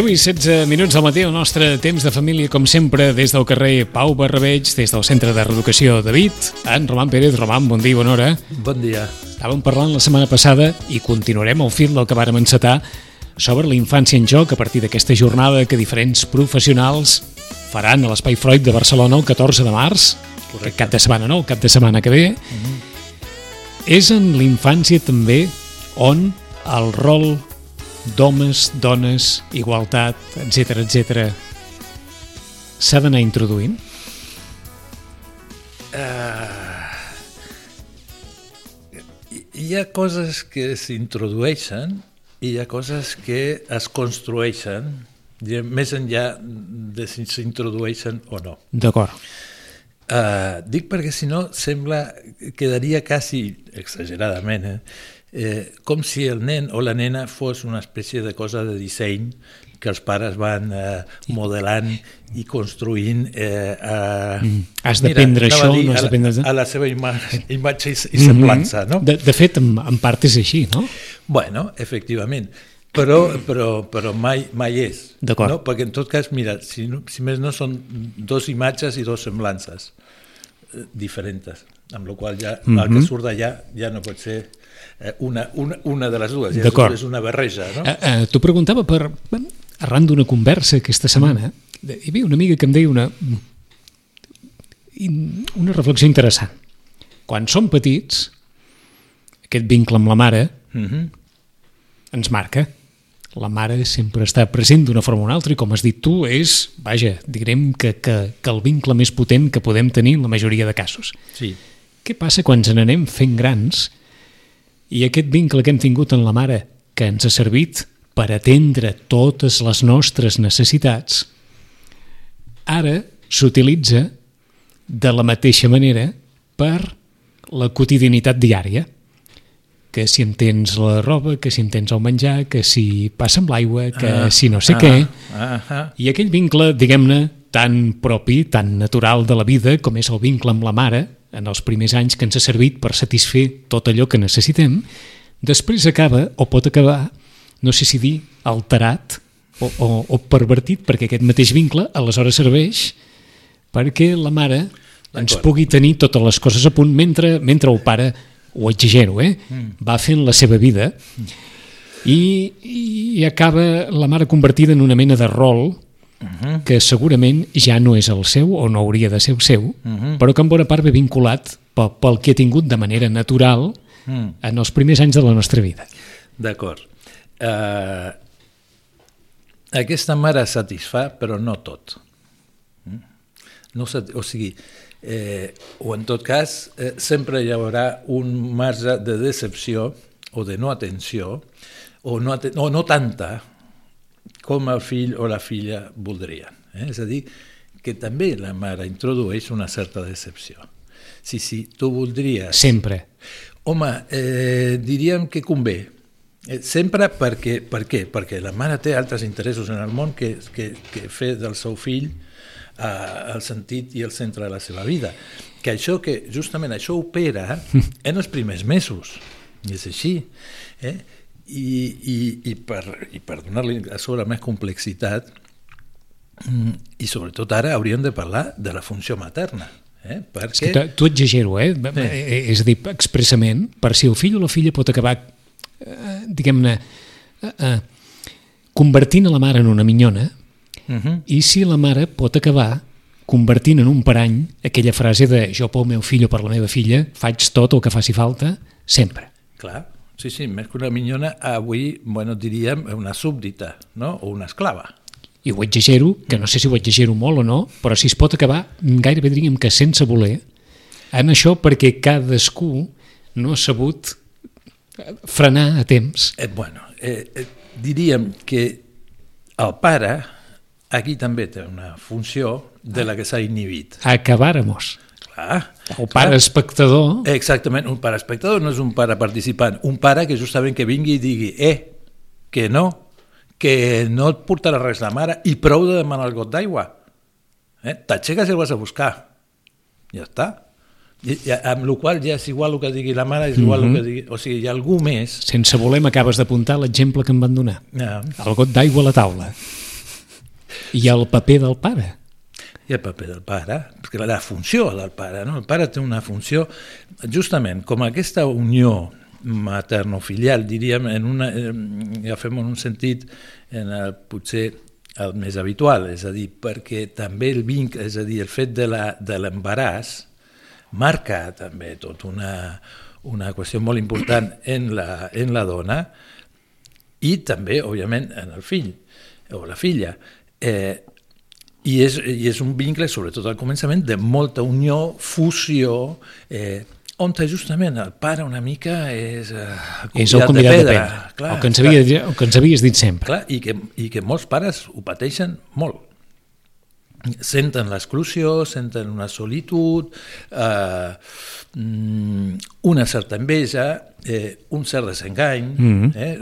10 i 16 minuts del matí, el nostre temps de família, com sempre, des del carrer Pau Barrabeig, des del Centre de Reeducació David, en Roman Pérez. Roman, bon dia, bona hora. Bon dia. Estàvem parlant la setmana passada i continuarem el fil del que vàrem encetar sobre la infància en joc a partir d'aquesta jornada que diferents professionals faran a l'Espai Freud de Barcelona el 14 de març, Correcte. cap de setmana no, el cap de setmana que ve. Mm -hmm. És en l'infància també on el rol d'homes, dones, igualtat, etc etc s'ha d'anar introduint? Uh, hi ha coses que s'introdueixen i hi ha coses que es construeixen més enllà de si s'introdueixen o no. D'acord. Uh, dic perquè si no sembla, quedaria quasi exageradament, eh? Eh, com si el nen o la nena fos una espècie de cosa de disseny que els pares van eh, modelant i construint eh, a, mm. has d'aprendre això dir, no has a, la, a la seva ima imatge i, i semblança no? de, de fet en, en part és així no? bueno, efectivament però, però, però mai, mai és no? perquè en tot cas, mira si, no, si més no són dos imatges i dos semblances eh, diferents amb la qual ja, mm -hmm. el que surt d'allà ja no pot ser una, una, una de les dues, ja és, és una barreja. No? Eh, eh, T'ho preguntava per, arran d'una conversa aquesta setmana, hi havia una amiga que em deia una, una reflexió interessant. Quan som petits, aquest vincle amb la mare uh -huh. ens marca. La mare sempre està present d'una forma o una altra i, com has dit tu, és, vaja, direm que, que, que el vincle més potent que podem tenir en la majoria de casos. Sí. Què passa quan ens n'anem fent grans i aquest vincle que hem tingut en la mare, que ens ha servit per atendre totes les nostres necessitats, ara s'utilitza de la mateixa manera per la quotidianitat diària que si em tens la roba, que si em tens el menjar, que si passa amb l'aigua, que ah, si no sé ah, què. Ah, ah. I aquell vincle, diguem-ne, tan propi, tan natural de la vida com és el vincle amb la mare, en els primers anys que ens ha servit per satisfer tot allò que necessitem, després acaba, o pot acabar, no sé si dir alterat o, o, o pervertit, perquè aquest mateix vincle aleshores serveix perquè la mare ens pugui tenir totes les coses a punt mentre, mentre el pare, ho exagero, eh? Mm. va fent la seva vida i, i acaba la mare convertida en una mena de rol uh -huh. que segurament ja no és el seu o no hauria de ser el seu, uh -huh. però que en bona part ve vinculat pel, pel que ha tingut de manera natural uh mm. -huh. en els primers anys de la nostra vida. D'acord. Uh, aquesta mare satisfà, però no tot. Mm? No, o sigui, eh, o en tot cas, eh, sempre hi haurà un marge de decepció o de no atenció, o no, o no tanta, com el fill o la filla voldrien. Eh? És a dir, que també la mare introdueix una certa decepció. Sí, sí, tu voldries... Sempre. Home, eh, diríem que convé. Eh, sempre perquè, per què? Perquè la mare té altres interessos en el món que, que, que fer del seu fill eh, el sentit i el centre de la seva vida. Que això, que justament això opera en els primers mesos. I és així. Eh? I, i, i per, i per donar-li a sobre més complexitat mm, i sobretot ara hauríem de parlar de la funció materna eh? perquè... És que tu exagero, eh? Sí. és a dir, expressament per si el fill o la filla pot acabar eh, diguem-ne eh, eh, convertint a la mare en una minyona uh mhm. -huh. i si la mare pot acabar convertint en un parany aquella frase de jo pel meu fill o per la meva filla faig tot el que faci falta sempre. Clar, Sí, sí, més que una minyona, avui, bueno, diríem una súbdita, no? o una esclava. I ho exagero, que no sé si ho exagero molt o no, però si es pot acabar, gairebé diríem que sense voler, en això perquè cadascú no ha sabut frenar a temps. Eh, bueno, eh, eh, diríem que el pare aquí també té una funció de la que s'ha inhibit. Acabáramos. Clar. El pare clar. espectador... Exactament, un pare espectador no és un pare participant, un pare que justament que vingui i digui eh, que no, que no et portarà res la mare i prou de demanar el got d'aigua. Eh? T'aixeques i el vas a buscar. Ja està. I, i, amb la qual ja és igual el que digui la mare, és igual mm -hmm. el que digui... O sigui, hi ha algú més... Sense voler m'acabes d'apuntar l'exemple que em van donar. Ja. El got d'aigua a la taula. I el paper del pare? I el paper del pare, perquè la funció del pare, no? el pare té una funció, justament com aquesta unió materno-filial, diríem, en una, ja fem en un sentit, en el, potser el més habitual, és a dir, perquè també el vincle, és a dir, el fet de l'embaràs marca també tot una, una qüestió molt important en la, en la dona i també, òbviament, en el fill o la filla. Eh, i és, I és un vincle, sobretot al començament, de molta unió, fusió, eh, on justament el pare una mica és eh, és el convidat de, pedra, de pedra clar, el, que ens havia, el que ens havies dit sempre. Clar, i, que, i que molts pares ho pateixen molt. Senten l'exclusió, senten una solitud, eh, mm, una certa enveja, eh, un cert desengany. Mm -hmm. eh?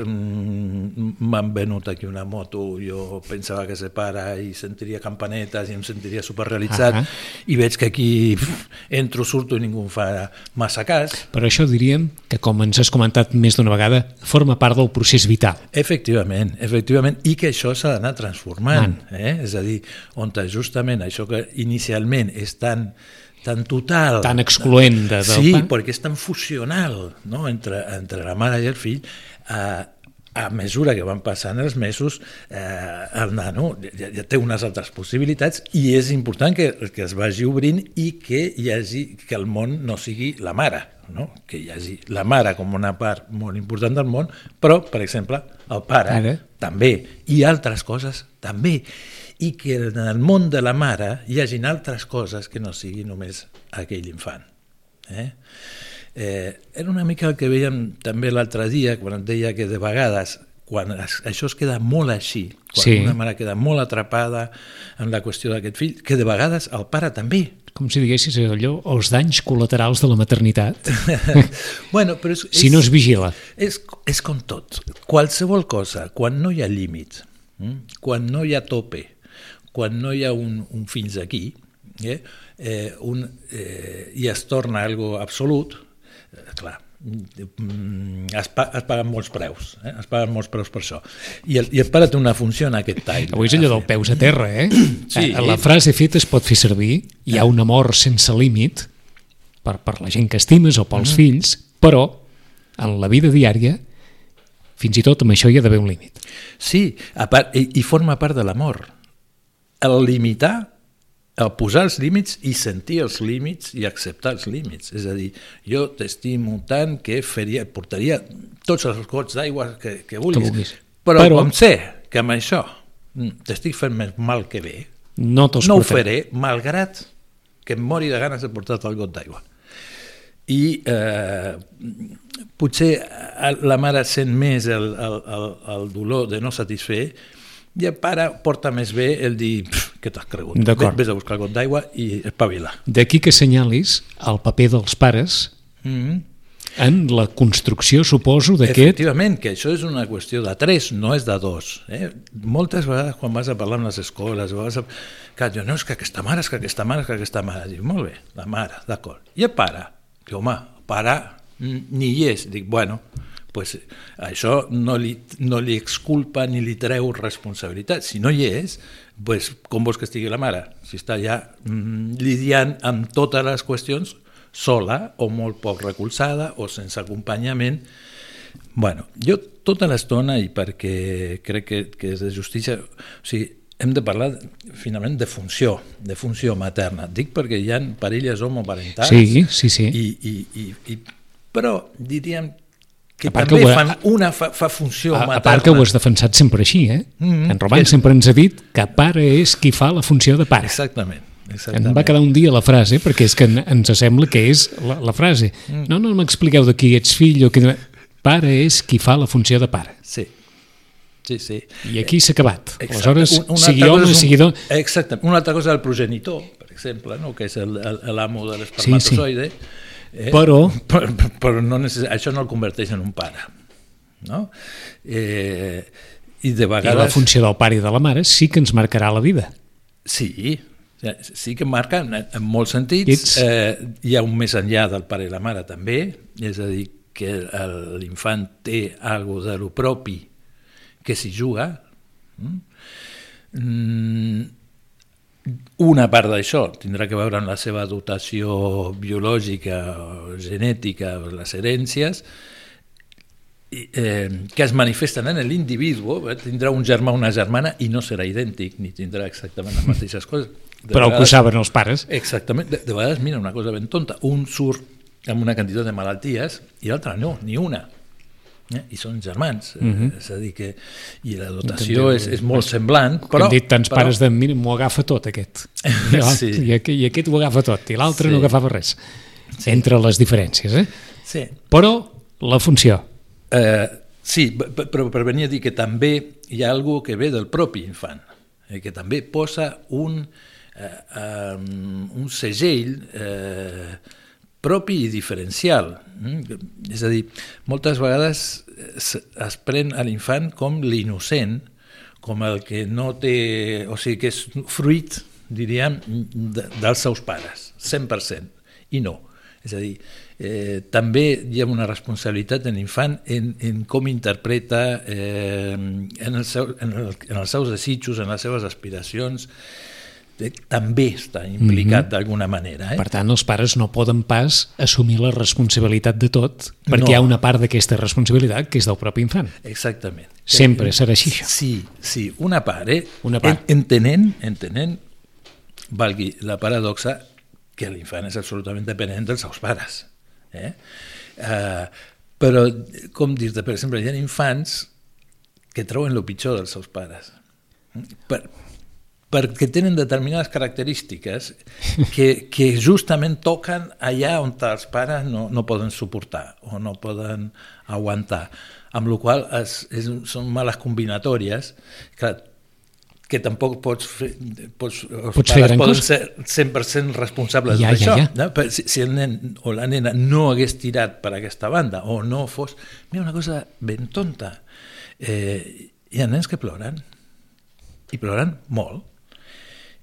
M'han venut aquí una moto, jo pensava que se para i sentiria campanetes i em sentiria superrealitzat, uh -huh. i veig que aquí pff, entro, surto i ningú em fa massa cas. Per això diríem que, com ens has comentat més d'una vegada, forma part del procés vital. Efectivament, efectivament, i que això s'ha d'anar transformant. Eh? És a dir, on justament això que inicialment és tan tan total. Tan excloent de, del Sí, perquè és tan fusional no? entre, entre la mare i el fill. Eh, a mesura que van passant els mesos, eh, el nano ja, ja té unes altres possibilitats i és important que, que es vagi obrint i que hi hagi, que el món no sigui la mare, no? que hi hagi la mare com una part molt important del món, però, per exemple, el pare Ara. també, i altres coses també i que en el món de la mare hi hagin altres coses que no sigui només aquell infant. Eh? Eh, era una mica el que veiem també l'altre dia, quan et deia que de vegades quan es, això es queda molt així, quan sí. una mare queda molt atrapada en la qüestió d'aquest fill, que de vegades el pare també. Com si diguessis allò, els danys col·laterals de la maternitat. bueno, però és, si no es vigila. És, és com tot. Qualsevol cosa, quan no hi ha límits, hm? quan no hi ha tope, quan no hi ha un, un fins aquí, eh, eh, un, eh, i es torna algo absolut, eh, clar, mm, es, pa es paguen molts preus, eh? es paguen molts preus per això. I el, i el pare té una funció en aquest tall. Avui és allò del peus a terra, eh? Sí. Eh, la frase feta es pot fer servir, hi ha un amor sense límit per, per la gent que estimes o pels mm. fills, però en la vida diària fins i tot amb això hi ha d'haver un límit. Sí, a part, i, i forma part de l'amor el limitar, el posar els límits i sentir els límits i acceptar els límits. És a dir, jo t'estimo tant que faria, portaria tots els gots d'aigua que, que vulguis, que però, però com sé que amb això mm, t'estic fent més mal que bé, no, no ho faré, malgrat que em mori de ganes de portar el got d'aigua. I eh, potser la mare sent més el, el, el, el dolor de no satisfer i el pare porta més bé el dir què t'has cregut, vés a buscar el got d'aigua i espavila. D'aquí que assenyalis el paper dels pares mm -hmm. en la construcció, suposo, d'aquest... Efectivament, que això és una qüestió de tres, no és de dos. Eh? Moltes vegades quan vas a parlar amb les escoles, vas a... que diu, no, és que aquesta mare, és que aquesta mare, és que aquesta mare. Dic, molt bé, la mare, d'acord. I el pare? Diu, home, el pare ni hi és. Dic, bueno, pues, això no li, no li exculpa ni li treu responsabilitat. Si no hi és, pues, com vols que estigui la mare? Si està ja mm, lidiant amb totes les qüestions sola o molt poc recolzada o sense acompanyament. bueno, jo tota l'estona, i perquè crec que, que és de justícia, o sigui, hem de parlar finalment de funció, de funció materna. Dic perquè hi ha parelles homoparentals sí, sí, sí. I, i, i, i, però diríem que també que fan una fa, fa funció a, materna. A part que ho has defensat sempre així, eh? Mm -hmm. En Roman que... sempre ens ha dit que pare és qui fa la funció de pare. Exactament. Exactament. Em va quedar un dia la frase, perquè és que ens sembla que és la, la frase. Mm. No, no m'expliqueu de qui ets fill o qui... Pare és qui fa la funció de pare. Sí. Sí, sí. I aquí s'ha acabat. Exacte. Aleshores, un, sigui home, un, sigui dona... Exacte. Una altra cosa és el progenitor, per exemple, no? que és l'amo de l'espermatozoide, sí, sí Eh? Però... Però, però no necess... això no el converteix en un pare. No? Eh, I de vegades... I la funció del pare i de la mare sí que ens marcarà la vida. Sí, sí que marca en, en molts sentits. Eh, hi ha un més enllà del pare i la mare també, és a dir, que l'infant té algo de lo propi que s'hi juga. Mm? Una part d'això tindrà que veure amb la seva dotació biològica, genètica, les herències, i, eh, que es manifesten en l'individu, eh, tindrà un germà o una germana i no serà idèntic, ni tindrà exactament les mateixes coses. De Però que ho saben els pares. Exactament. De, de vegades, mira, una cosa ben tonta, un surt amb una quantitat de malalties i l'altre no, ni una. Eh? I són germans. Mm -hmm. eh, és a dir que... I la dotació és, és molt semblant, Però, hem dit tants però, pares de mira, m'ho agafa tot aquest. I, Sí. I, aquest, I aquest ho agafa tot, i l'altre Sí. no agafava res. Entre les diferències, eh? Sí. Però la funció, Eh, sí, però per venir a dir que també hi ha algú que ve del propi infant, eh, que també posa un, eh, um, un segell eh, propi i diferencial. Mm? És a dir, moltes vegades es, es pren a l'infant com l'innocent, com el que no té... O sigui, que és fruit, diríem, de, dels seus pares, 100%, i no. És a dir, eh, també hi ha una responsabilitat en l'infant en, en com interpreta eh, en, el seu, en, el, en els seus desitjos, en les seves aspiracions, eh, també està implicat mm -hmm. d'alguna manera. Eh? per tant, els pares no poden pas assumir la responsabilitat de tot, perquè No. hi ha una part d'aquesta responsabilitat que és del propi infant. Exactament. Sempre serà així, això. Sí, sí, una part, eh? Una part. En, entenent, entenent, valgui la paradoxa, que l'infant és absolutament dependent dels seus pares. Eh? Uh, però, com dir-te, per exemple, hi ha infants que troben el pitjor dels seus pares. Per, perquè tenen determinades característiques que, que justament toquen allà on els pares no, no poden suportar o no poden aguantar, amb la qual es, és, són males combinatòries. Clar, que tampoc pots fer, pots, els Pots pares poden cosa. ser 100% responsables Ja, d'això. ja, ja. No? Si, si el nen o la nena no hagués tirat per aquesta banda o no fos... Mira, una cosa ben tonta. Eh, hi ha nens que ploren i ploren molt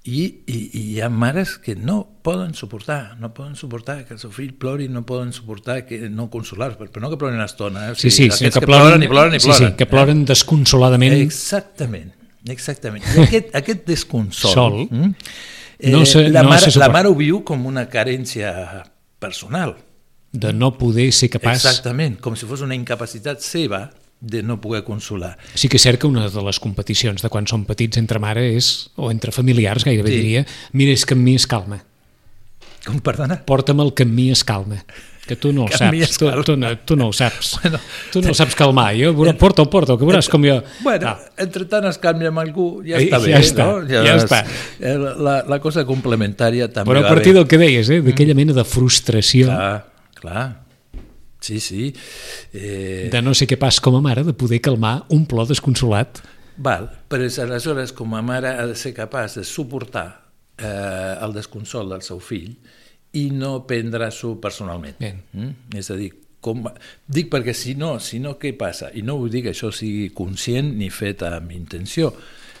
i, i, i hi ha mares que no poden suportar, no poden suportar que el seu fill plori, no poden suportar que no consolar, però no que ploren una estona, eh? O Sí, sí, aquests sinó que, que ploren i ploren i sí, ploren. sí, que ploren desconsoladament. Exactament, exactament. I aquest, aquest desconsol... Sol. mm, eh, No se- la, no mare, la mare ho viu com una carència personal. de no poder ser capaç... Exactament, com si fos una incapacitat seva de no poder consolar. Sí que és cert que una de les competicions de quan som petits entre mare és, o entre familiars gairebé Sí. diria, mira, és que amb mi es calma, Com, perdona? porta'm el que amb mi es calma, que tu no el saps, tu, tu, no, tu no ho saps, Bueno, tu no el saps calmar, jo, veurà, porta-ho, porta-ho, que veuràs com jo... Bueno, Ah, entre tant es canvia amb algú, ja Eh, està ja bé, està, no? ja es- està. eh, La, la cosa complementària també Però a va partir bé. del que deies, eh, d'aquella mena de frustració Clar, clar. Sí, sí. Eh, de no ser capaç com a mare de poder calmar un plor desconsolat. Val, però és, aleshores com a mare ha de ser capaç de suportar eh, el desconsol del seu fill i no prendre-s'ho personalment. Bien. Mm? És a dir, com... dic perquè si no, si no, què passa? I no vull dir que això sigui conscient ni fet amb intenció.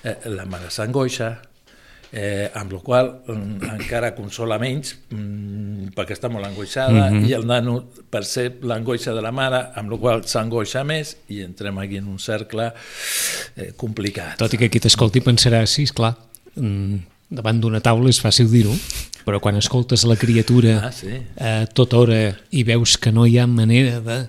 Eh, la mare s'angoixa, eh, amb la qual mm, encara consola menys mm, perquè està molt angoixada Mhm. i el nano percep l'angoixa de la mare amb la qual s'angoixa més i entrem aquí en un cercle eh, complicat. Tot i que qui t'escolti pensarà, sí, esclar, mm, davant d'una taula és fàcil dir-ho, però quan escoltes la criatura Ah, sí. a tota hora i veus que no hi ha manera de...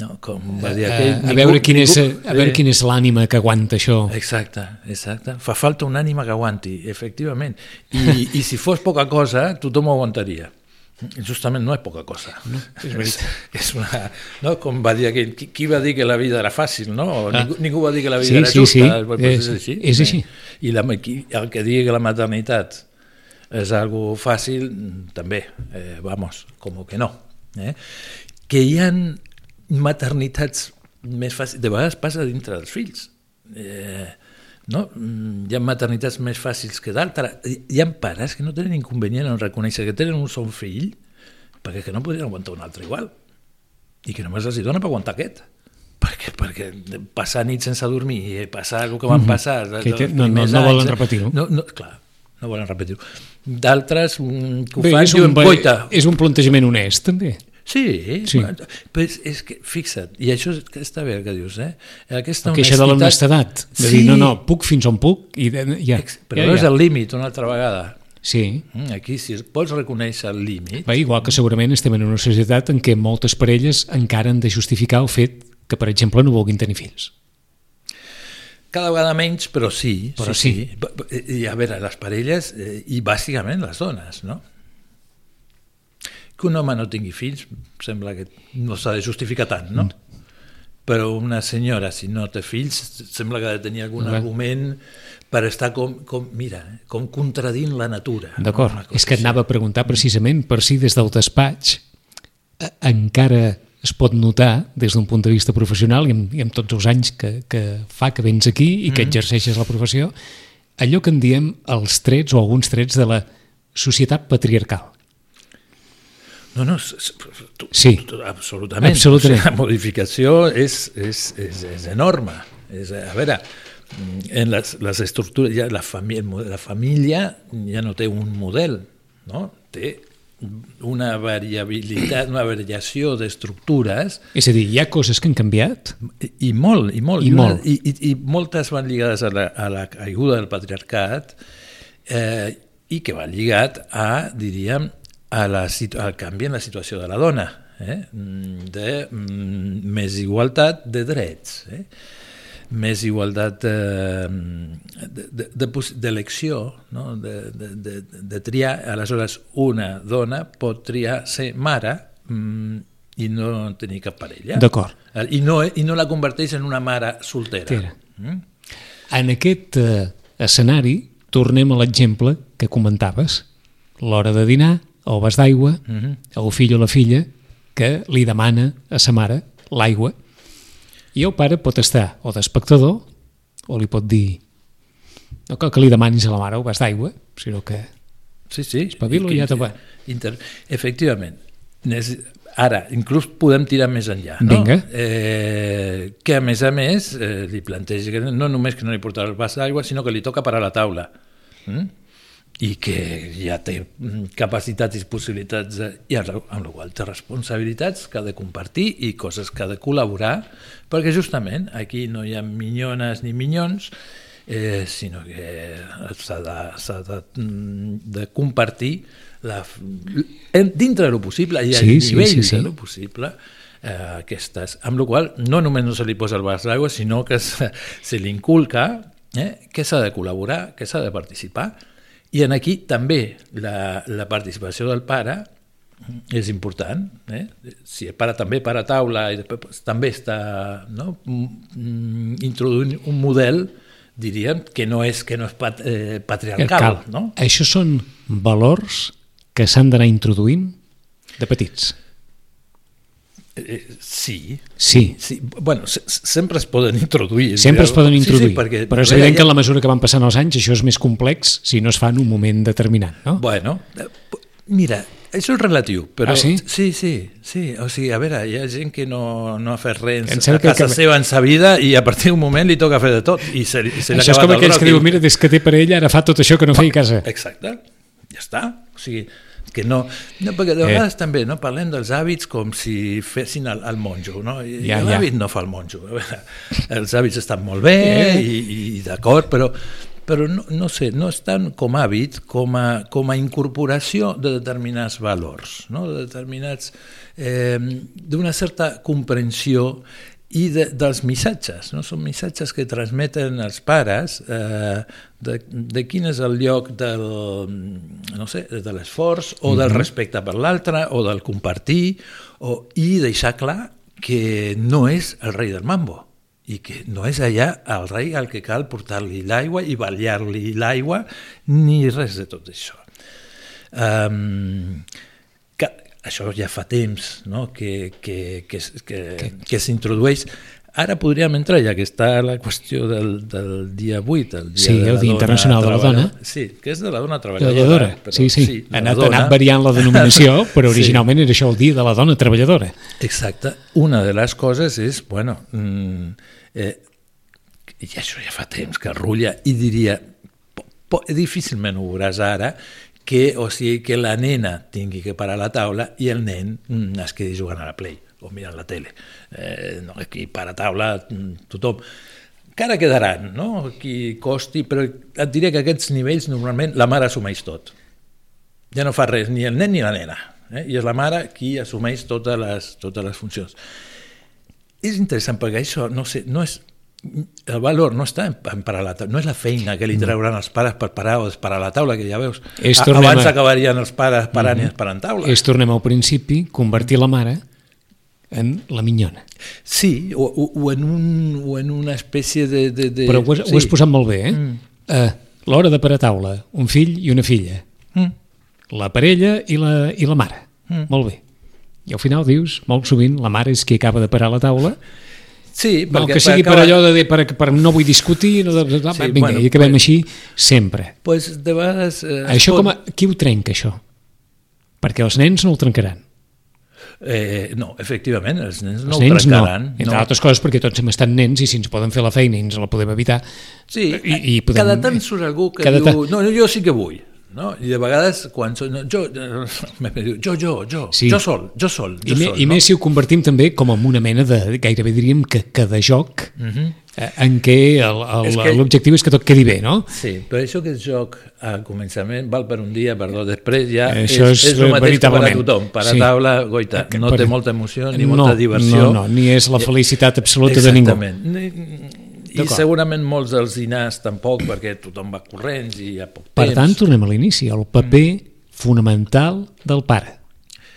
No, com va dir A, aquell... a, veure, quin és, ningú- a veure eh, quin és l'ànima que aguanta això. Exacte, exacte. Fa falta un ànima que aguanti, efectivament. I, i si fos poca cosa, tothom ho aguantaria. Justament no és poca cosa. No, és. És, és una, no? Com va dir aquell, qui, qui va dir que la vida era fàcil, no? O ningú, ningú va dir que la vida Sí, era sí, justa. sí. Pues, És- és, així. és així. Eh? I la, qui, el que digui que la maternitat és algo fàcil, també, eh, vamos, com que no. Eh? Que hi ha maternitats més fàcils, de vegades passa dintre dels fills. Eh, no? Mm, Hi ha maternitats més fàcils que d'altres. Hi ha pares que no tenen inconvenient en reconèixer que tenen un sol fill perquè que no podrien aguantar un altre igual i que només els dona per aguantar aquest perquè, perquè passar nit sense dormir i passar el que van passar Mhm. Que els té- no- no- no volen anys, repetir-ho. no, no, clar, no volen repetir-ho d'altres mm, que ho Bé, fan és, diuen, un, coita és un plantejament honest, també. Sí, Sí. bueno, pues és que, fixa't, i això està bé el que dius, eh? Aquesta Que això de l'honestedat, de dir, no, no, puc fins on puc i ja, Però ja, no és ja. el límit una altra vegada. Sí, Mm, Aquí, si vols reconèixer el límit, Bé, igual que segurament estem en una societat en què moltes parelles encara han de justificar el fet que, per exemple, no vulguin tenir fills. cada vegada menys, però sí. Però sí, sí. sí. I a veure, les parelles, eh, i bàsicament les dones, no? Que un home no tingui fills sembla que no s'ha de justificar tant, no? Mm. Però una senyora, si no té fills, sembla que ha de tenir algun Clar. argument per estar com, com mira, com contradint la natura. no? D'acord, cosa és que et anava a preguntar precisament per si des del despatx eh, encara es pot notar des d'un punt de vista professional i amb, i amb tots els anys que, que fa que vens aquí i que exerceixes la professió, allò que en diem els trets o alguns trets de la societat patriarcal. No, no, tu, Sí. tu, absolutament. Absolutament. O sigui, la modificació és, és, és, és enorme. És, a veure, en les, les estructures, ja la, família, la família ja no té un model, no? té una variabilitat, una variació d'estructures És a dir, hi ha coses que han canviat? i, i molt, i molt. I una- molt. I, i, I moltes van lligades a la, a la caiguda del patriarcat eh, i que van lligat a, diríem, a la, al canvi en la situació de la dona, eh? Mm, de mm, més igualtat de drets, eh? més igualtat eh, de- de- de d'elecció, no? de, de, de, de triar. Aleshores, una dona pot triar ser mare mm, i no tenir cap parella. D'acord. I no, I no la converteix en una mare soltera. Tira. Mm? En aquest eh, escenari, tornem a l'exemple que comentaves. L'hora de dinar, el vas d'aigua, Mm -hmm. el fill o la filla que li demana a sa mare l'aigua i el pare pot estar o d'espectador o li pot dir no cal que li demanis a la mare el vas d'aigua, sinó que Sí, sí. Espavilo i ja te va. Inter... Efectivament. Ara, inclús podem tirar més enllà. No? Vinga. Eh, que, a més a més, eh, li planteja que no només que no li portarà el vas d'aigua, sinó que li toca parar la taula. Mm? I que ja té mm, capacitats i possibilitats de, i amb la qual té responsabilitats que ha de compartir i coses que ha de col·laborar perquè justament aquí no hi ha minyones ni minyons eh, sinó que s'ha de, de, mm, de compartir la, dintre de lo possible i a Sí, sí, nivell sí, sí. de lo possible eh, aquestes, amb la qual no només no se li posa el vas d'aigua sinó que se, se li inculca eh, que s'ha de col·laborar, que s'ha de participar i en aquí també la, la participació del pare és important. Eh? Si el pare també para a taula i després pues, també està no? Mm, introduint un model diríem que no és que no és pat, eh, patriarcal. No? Això són valors que s'han d'anar introduint de petits. Eh, sí. Sí. sí. Bueno, se, sempre es poden introduir. Sempre es poden introduir, Sí, sí, perquè, però és a evident que en la mesura que van passant els anys això és més complex si no es fa en un moment determinat, no? Bueno, eh, mira, això és relatiu, però... Ah, sí? Sí, sí, sí. O sigui, a veure, hi ha gent que no, no ha fet res Em a casa que- seva en sa vida i a partir d'un moment li toca fer de tot i se, li- se Això és com el aquells que i- diuen, mira, des que té parella ara fa tot això que no feia a casa. Exacte, ja està. O sigui, que no, no perquè de Eh. vegades també no, parlem dels hàbits com si fessin el, el monjo, no? I Ja, ja, ja. l'hàbit no fa el monjo. Els hàbits estan molt bé Eh. i, i d'acord, però, però no, no sé, no estan com hàbit, com a, com a incorporació de determinats valors, no? de determinats eh, d'una certa comprensió i de, dels missatges, no? són missatges que transmeten els pares eh, de, de quin és el lloc del, no sé, de l'esforç o del respecte per l'altre o del compartir o, i deixar clar que no és el rei del mambo i que no és allà el rei al que cal portar-li l'aigua i ballar-li l'aigua ni res de tot això. Um, això ja fa temps no? que, que, que, que, que s'introdueix. Ara podríem entrar, ja que està la qüestió del, del dia 8, el dia Sí, de el Dia Internacional de la. Dona. Sí, que és de la dona treballadora. Treballadora, però sí, sí. de ha anat, ha dona. anat variant la denominació, però Sí. originalment era això el dia de la dona treballadora. Exacte. Una de les coses és, bueno, mm, eh, i això ja fa temps que rulla, i diria, po, po, difícilment ho veuràs ara, que, o sigui, que la nena tingui que parar la taula i el nen mm, es quedi jugant a la Play o mirant la tele. Eh, no, aquí para taula mm, tothom. Encara quedaran, no? Qui costi, però et diré que aquests nivells normalment la mare assumeix tot. Ja no fa res, ni el nen ni la nena. Eh? I és la mare qui assumeix totes les, totes les funcions. És interessant perquè això no, sé, no és el valor no està en parar la taula, no és la feina que li trauran els pares per parar o desparar la taula, que ja veus, És a, abans a- acabarien els pares parant i esperant taula. És, tornem al principi, convertir la mare en la minyona. Sí, o, o, o, en un, o en una espècie de... de, de Però ho has, ho has posat molt bé, eh? Mm. Eh, L'hora de parar taula, un fill i una filla. Mm. La parella i la, i la mare. Mm. Molt bé. I al final dius, molt sovint, la mare és qui acaba de parar la taula, Sí, no, perquè que sigui per acabar- allò de dir, per, per no vull discutir, no, de, de, Sí, vinga, bueno, i acabem pues- així sempre. Pues de vegades... Eh, Això pot- com a, qui ho trenca, això? Perquè els nens no ho trencaran. Eh, no, efectivament, els nens no els ho nens no, trencaran. entre altres coses perquè tots hem estat nens i si ens poden fer la feina i ens la podem evitar Sí, i, i podem, cada tant surt algú que cada diu, tant- no, jo sí que vull. No? I de vegades, quan so, no, jo, jo, jo, jo, Sí. jo sol, jo sol, I, jo me, sol. I no? més si ho convertim també com en una mena de, gairebé diríem que, que de joc Uh -huh. eh, en què el- És que- l'objectiu és que tot quedi bé, no? Sí, però això que és joc al començament val per un dia, per dos, després ja Això és, és és el mateix que per a tothom. Per a Sí. taula, goita, Que- no per- té molta emoció ni no, molta diversió. No, no, ni és la felicitat absoluta de ningú. Exactament. I segurament molts dels dinars tampoc, perquè tothom va corrents i hi ha poc Per temps. tant, tornem a l'inici, el paper fonamental del pare.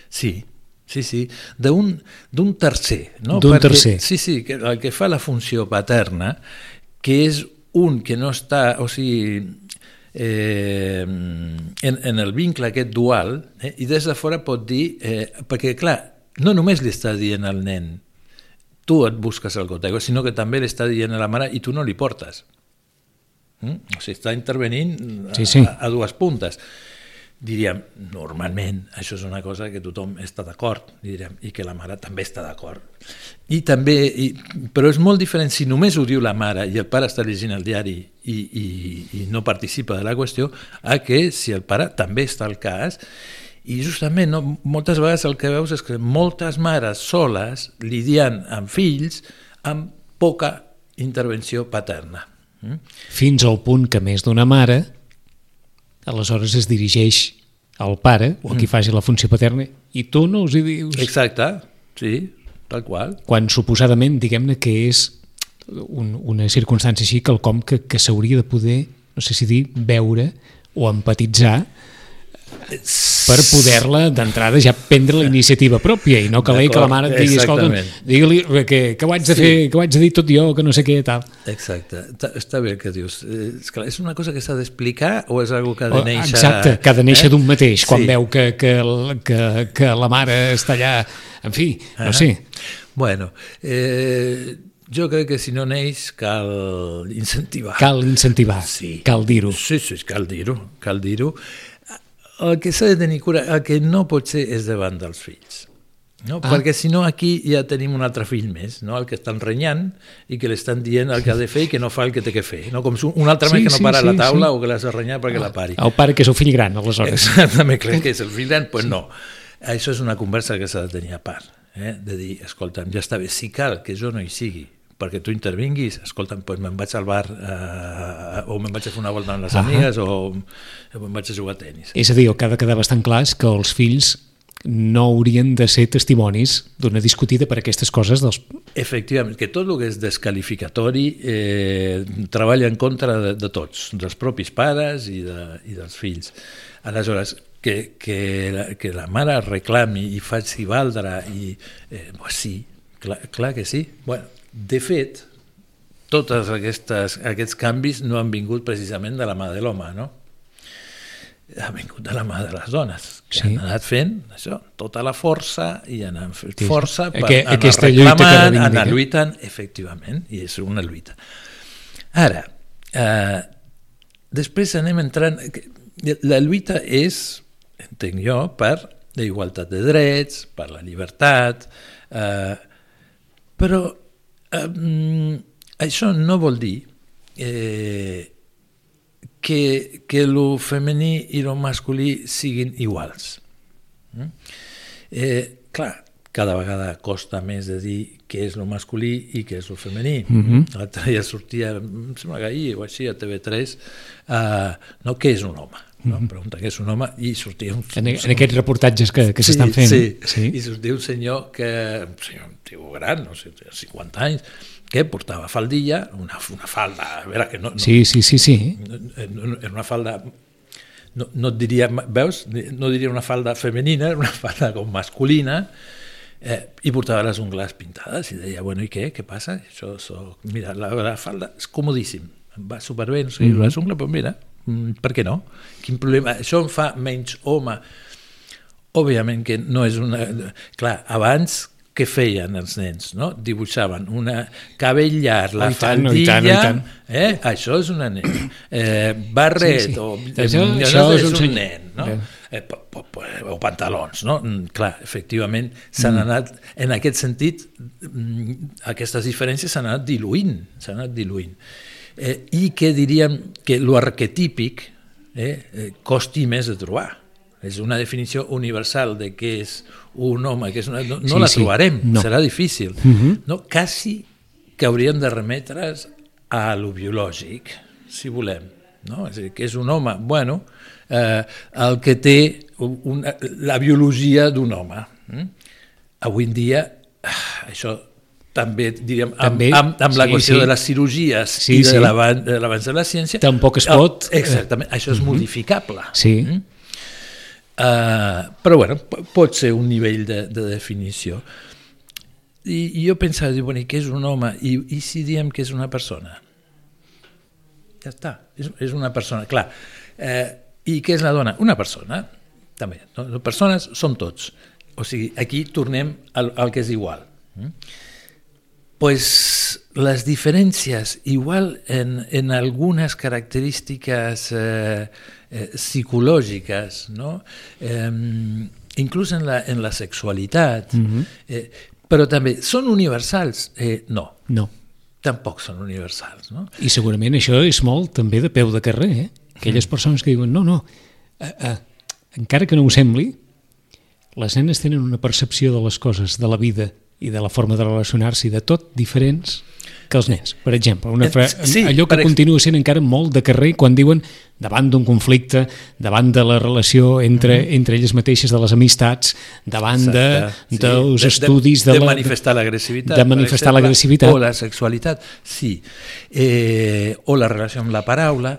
Sí, sí, sí, d'un tercer. No? D'un tercer. Sí, sí, que, el que fa la funció paterna, que és un que no està, o sigui, eh, en, en el vincle aquest dual, eh, i des de fora pot dir, eh, perquè clar, no només li està dient al nen, tu et busques el gotego, sinó que també li està dient a la mare i tu no li portes. Mm? O sigui, està intervenint a, Sí, sí. a, a dues puntes. Diríem, normalment, això és una cosa que tothom està d'acord, diríem, i que la mare també està d'acord. I també, i, però és molt diferent si només ho diu la mare i el pare està llegint el diari i, i, i no participa de la qüestió, a que si el pare també està al cas i justament no, moltes vegades el que veus és que moltes mares soles lidiant amb fills amb poca intervenció paterna. Mm? Fins al punt que més d'una mare aleshores es dirigeix al pare o a Mm. qui faci la funció paterna i tu no us hi dius Exacte, sí, tal qual. quan suposadament diguem-ne que és un, una circumstància així quelcom que, que s'hauria de poder, no sé si dir, veure o empatitzar per poder-la d'entrada ja prendre la iniciativa pròpia i no que, que la mare et digui, escolta, digue-li que, que ho haig de Sí. fer, que ho haig de dir tot jo, que no sé què, tal. Exacte, està bé que dius. Eh, És, clar, és una cosa que s'ha d'explicar o és algo que ha de néixer... Exacte, que ha de néixer eh? d'un mateix, quan Sí. veu que, que, que, que la mare està allà... En fi, no Ah. sé. Bueno, eh, jo crec que si no neix cal incentivar. Cal incentivar, Sí. cal dir-ho. Sí, sí, cal dir-ho, cal dir-ho. El que s'ha de tenir cura, el que no pot ser és davant dels fills. No? Ah. Ah. Perquè si no aquí ja tenim un altre fill més, no? el que estan renyant i que li estan dient el que ha de fer i que no fa el que té que fer. No? Com si un altre Sí, més que no sí, para a sí, la taula sí. o que l'has de renyar perquè la pari. El pare que és el fill gran, aleshores. Exactament, crec que és el fill gran, doncs pues no. Això és una conversa que s'ha de tenir a part, eh? de dir, escolta'm, ja està bé, si cal que jo no hi sigui, perquè tu intervinguis, escolta'm, doncs me'n vaig al bar eh, o me'n vaig a fer una volta amb les Ah. amigues o, me'n vaig a jugar a tennis. És a dir, el que ha de quedar bastant clar és que els fills no haurien de ser testimonis d'una discutida per aquestes coses dels... Efectivament, que tot el que és descalificatori eh, treballa en contra de, de tots, dels propis pares i, de, i dels fills. Aleshores, que, que, la, que la mare reclami i faci valdre, i, eh, pues sí, clar, clar que sí. Bueno, de fet, tots aquests canvis no han vingut precisament de la mà de l'home, no? ha vingut de la mà de les dones, que Sí. han anat fent això, tota la força i han fet Sí. força per Aqu- anar aquesta lluita que reclamant, anar lluitant, efectivament, i és una lluita. Ara, eh, després anem entrant... La lluita és, entenc jo, per la igualtat de drets, per la llibertat, eh, però eh, això no vol dir eh, que, que lo femení i lo masculí siguin iguals. Mm? Eh, clar, cada vegada costa més de dir què és lo masculí i què és lo femení. Mm -hmm. L'altre dia sortia, em sembla que ahir o així, a TV3, uh, no, què és un home? No? Mm -hmm. Pregunta què és un home i sortia un... En, en aquests reportatges que, que s'estan sí, fent. Sí, sí, i sortia un senyor que, un senyor, un tio gran, no sé, 50 anys, que portava faldilla, una, una falda, a veure que no... no Sí, sí, sí, sí. no, era una falda no, no et diria, veus, no diria una falda femenina, era una falda com masculina, eh, i portava les ungles pintades i deia, bueno, i què? Què passa? Això, això, mira, la, la falda és comodíssim, em va superbé, no sé, mm -hmm. les ungles, però mira, mm, per què no? Quin problema? Això em fa menys home. Òbviament que no és una... Clar, abans què feien els nens? No? Dibuixaven una cabell llarg, la Oh, tant, faldilla... oh, i tant, oh, i tant. Eh? Això és una nen. Eh, barret, Sí, sí. o... Això- no, això és, és un un nen, no? Bé. Eh, po, po, o pantalons, no? Mm, Clar, efectivament, s'han anat, en aquest sentit, mm, aquestes diferències s'han anat diluint, s'han anat diluint. Eh, I que diríem que lo arquetípic eh, eh, costi més de trobar. És una definició universal de què és un home, que és una, no, no Sí, la sí. trobarem, No. serà difícil. Mhm. no? Quasi que hauríem de remetre's a lo biològic, si volem. No? És a dir, que és un home, bueno, eh, el que té una, la biologia d'un home. Mm? Avui en dia, ah, això també, diríem, amb, També, amb, amb la sí, qüestió sí. de les cirurgies Sí, i de sí. l'avanç de la ciència... Tampoc es Ah, pot, eh, Exactament, això és modificable. Sí. Mm? Uh, però bueno, pot ser un nivell de, de definició. I, I jo pensava, dic, bueno, i què és un home? I, I si diem que és una persona? Ja està, és, és una persona, clar. Eh, I què és la dona? Una persona, també. No? Persones som tots. O sigui, aquí tornem al, al que és igual. Mm? Pues les diferències, igual en, en algunes característiques eh, eh, psicològiques, no? eh, inclús en la, en la sexualitat, eh, però també són universals? Eh, no, No. tampoc són universals. No? I segurament això és molt també de peu de carrer, eh? Aquelles persones que diuen, no, no, eh, eh, encara que no ho sembli, les nenes tenen una percepció de les coses, de la vida i de la forma de relacionar-s'hi, de tot diferents que els nens. Per exemple, una fra... Eh, sí, allò que per ex- continua sent encara molt de carrer quan diuen davant d'un conflicte, davant de la relació entre, entre elles mateixes, de les amistats, davant de, Exacte, sí. dels de, estudis... de, De, de la, manifestar l'agressivitat de manifestar l'agressivitat. o la sexualitat, sí eh, o la relació amb la paraula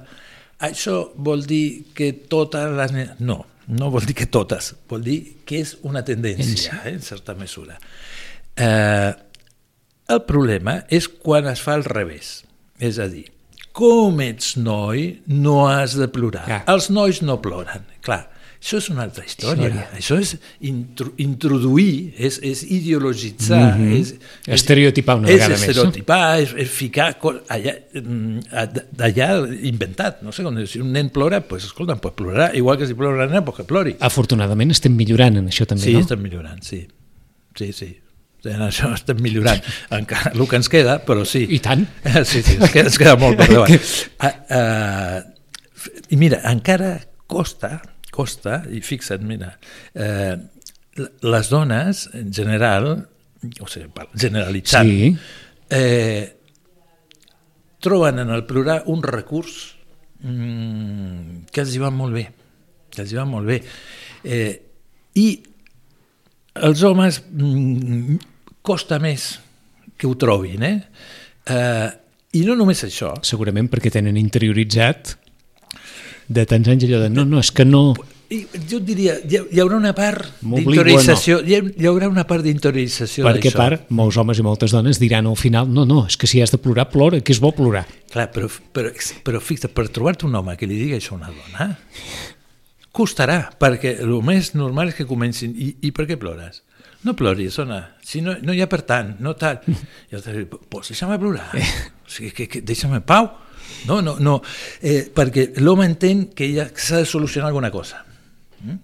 això vol dir que totes les ne- no, no vol dir que totes vol dir que és una tendència eh, en certa mesura eh, el problema és quan es fa al revés és a dir com ets noi, no has de plorar. Clar. Els nois no ploren. Clar, això és una altra història. Història. Això és intro, introduir, és, és ideologitzar, Mhm. és, és, Estereotipar una és vegada més, no? estereotipar, és, és ficar allà, mm, d'allà inventat. No sé, quan si un nen plora, pues, escolta, pues plorarà, igual que si plora una nena, pues que plori. Afortunadament estem millorant en això també, Sí, no? estem millorant, sí. Sí, sí. En això estem millorant. Encara el que ens queda, però sí. I tant. Sí, sí, ens queda, ens queda molt per davant. Ah, ah, I mira, encara costa, costa, i fixa't, mira, eh, les dones, en general, o sigui, generalitzant, Sí. eh, troben en el plorar un recurs mm, que els hi va molt bé, que els hi va molt bé. Eh, I els homes mm, costa més que ho trobin, eh? eh I no només això, Segurament perquè tenen interioritzat de tants anys allò de no, no, és que no... i jo diria, hi, hi haurà una part d'interiorització, ha- hi haurà una part d'interiorització Perquè, d'això. part, molts homes i moltes dones diran al final no, no, és que si has de plorar, plora, que és bo plorar. Clar, però, però, però fixa't, per trobar-te un home que li digui això a una dona, costarà, perquè el més normal és que comencin, i, i per què plores? No ploris, dona, si no, no hi ha per tant, no tal. I el diu, pues deixa'm plorar, o sigui, que, que deixa'm en pau. No, no, no, eh, perquè l'home entén que ja s'ha de solucionar alguna cosa. Mm?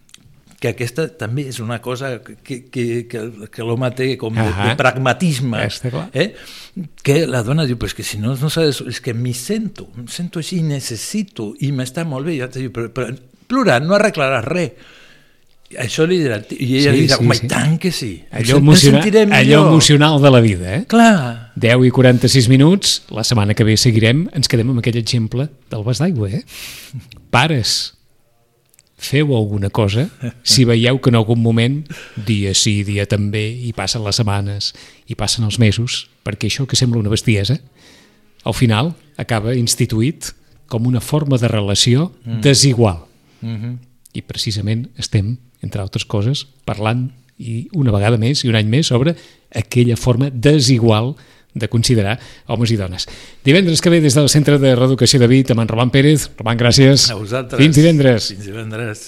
que aquesta també és una cosa que, que, que, que l'home té com de, de pragmatisme, Està clar. eh? que la dona diu, pues que si no, no sabes, és que m'hi sento, em sento així, necessito, i m'està molt bé, i l'altre diu, però, però plorant no arreglaràs res. Això li dirà, i ella Sí, li dirà, sí, home, sí. tant que sí. Allò, sen- em emociona, sentiré allò millor." emocional de la vida, eh? Clar, 10 i 46 minuts, la setmana que ve seguirem, ens quedem amb aquell exemple del vas d'aigua, eh? Pares, feu alguna cosa si veieu que en algun moment, dia sí, dia també, i passen les setmanes, i passen els mesos, perquè això que sembla una bestiesa, al final acaba instituït com una forma de relació desigual. I precisament estem, entre altres coses, parlant i una vegada més i un any més sobre aquella forma desigual de considerar homes i dones. Divendres que ve des del Centre de Reeducació de Vit amb en Roman Pérez. Roman, gràcies. a vosaltres. Fins divendres. Fins divendres.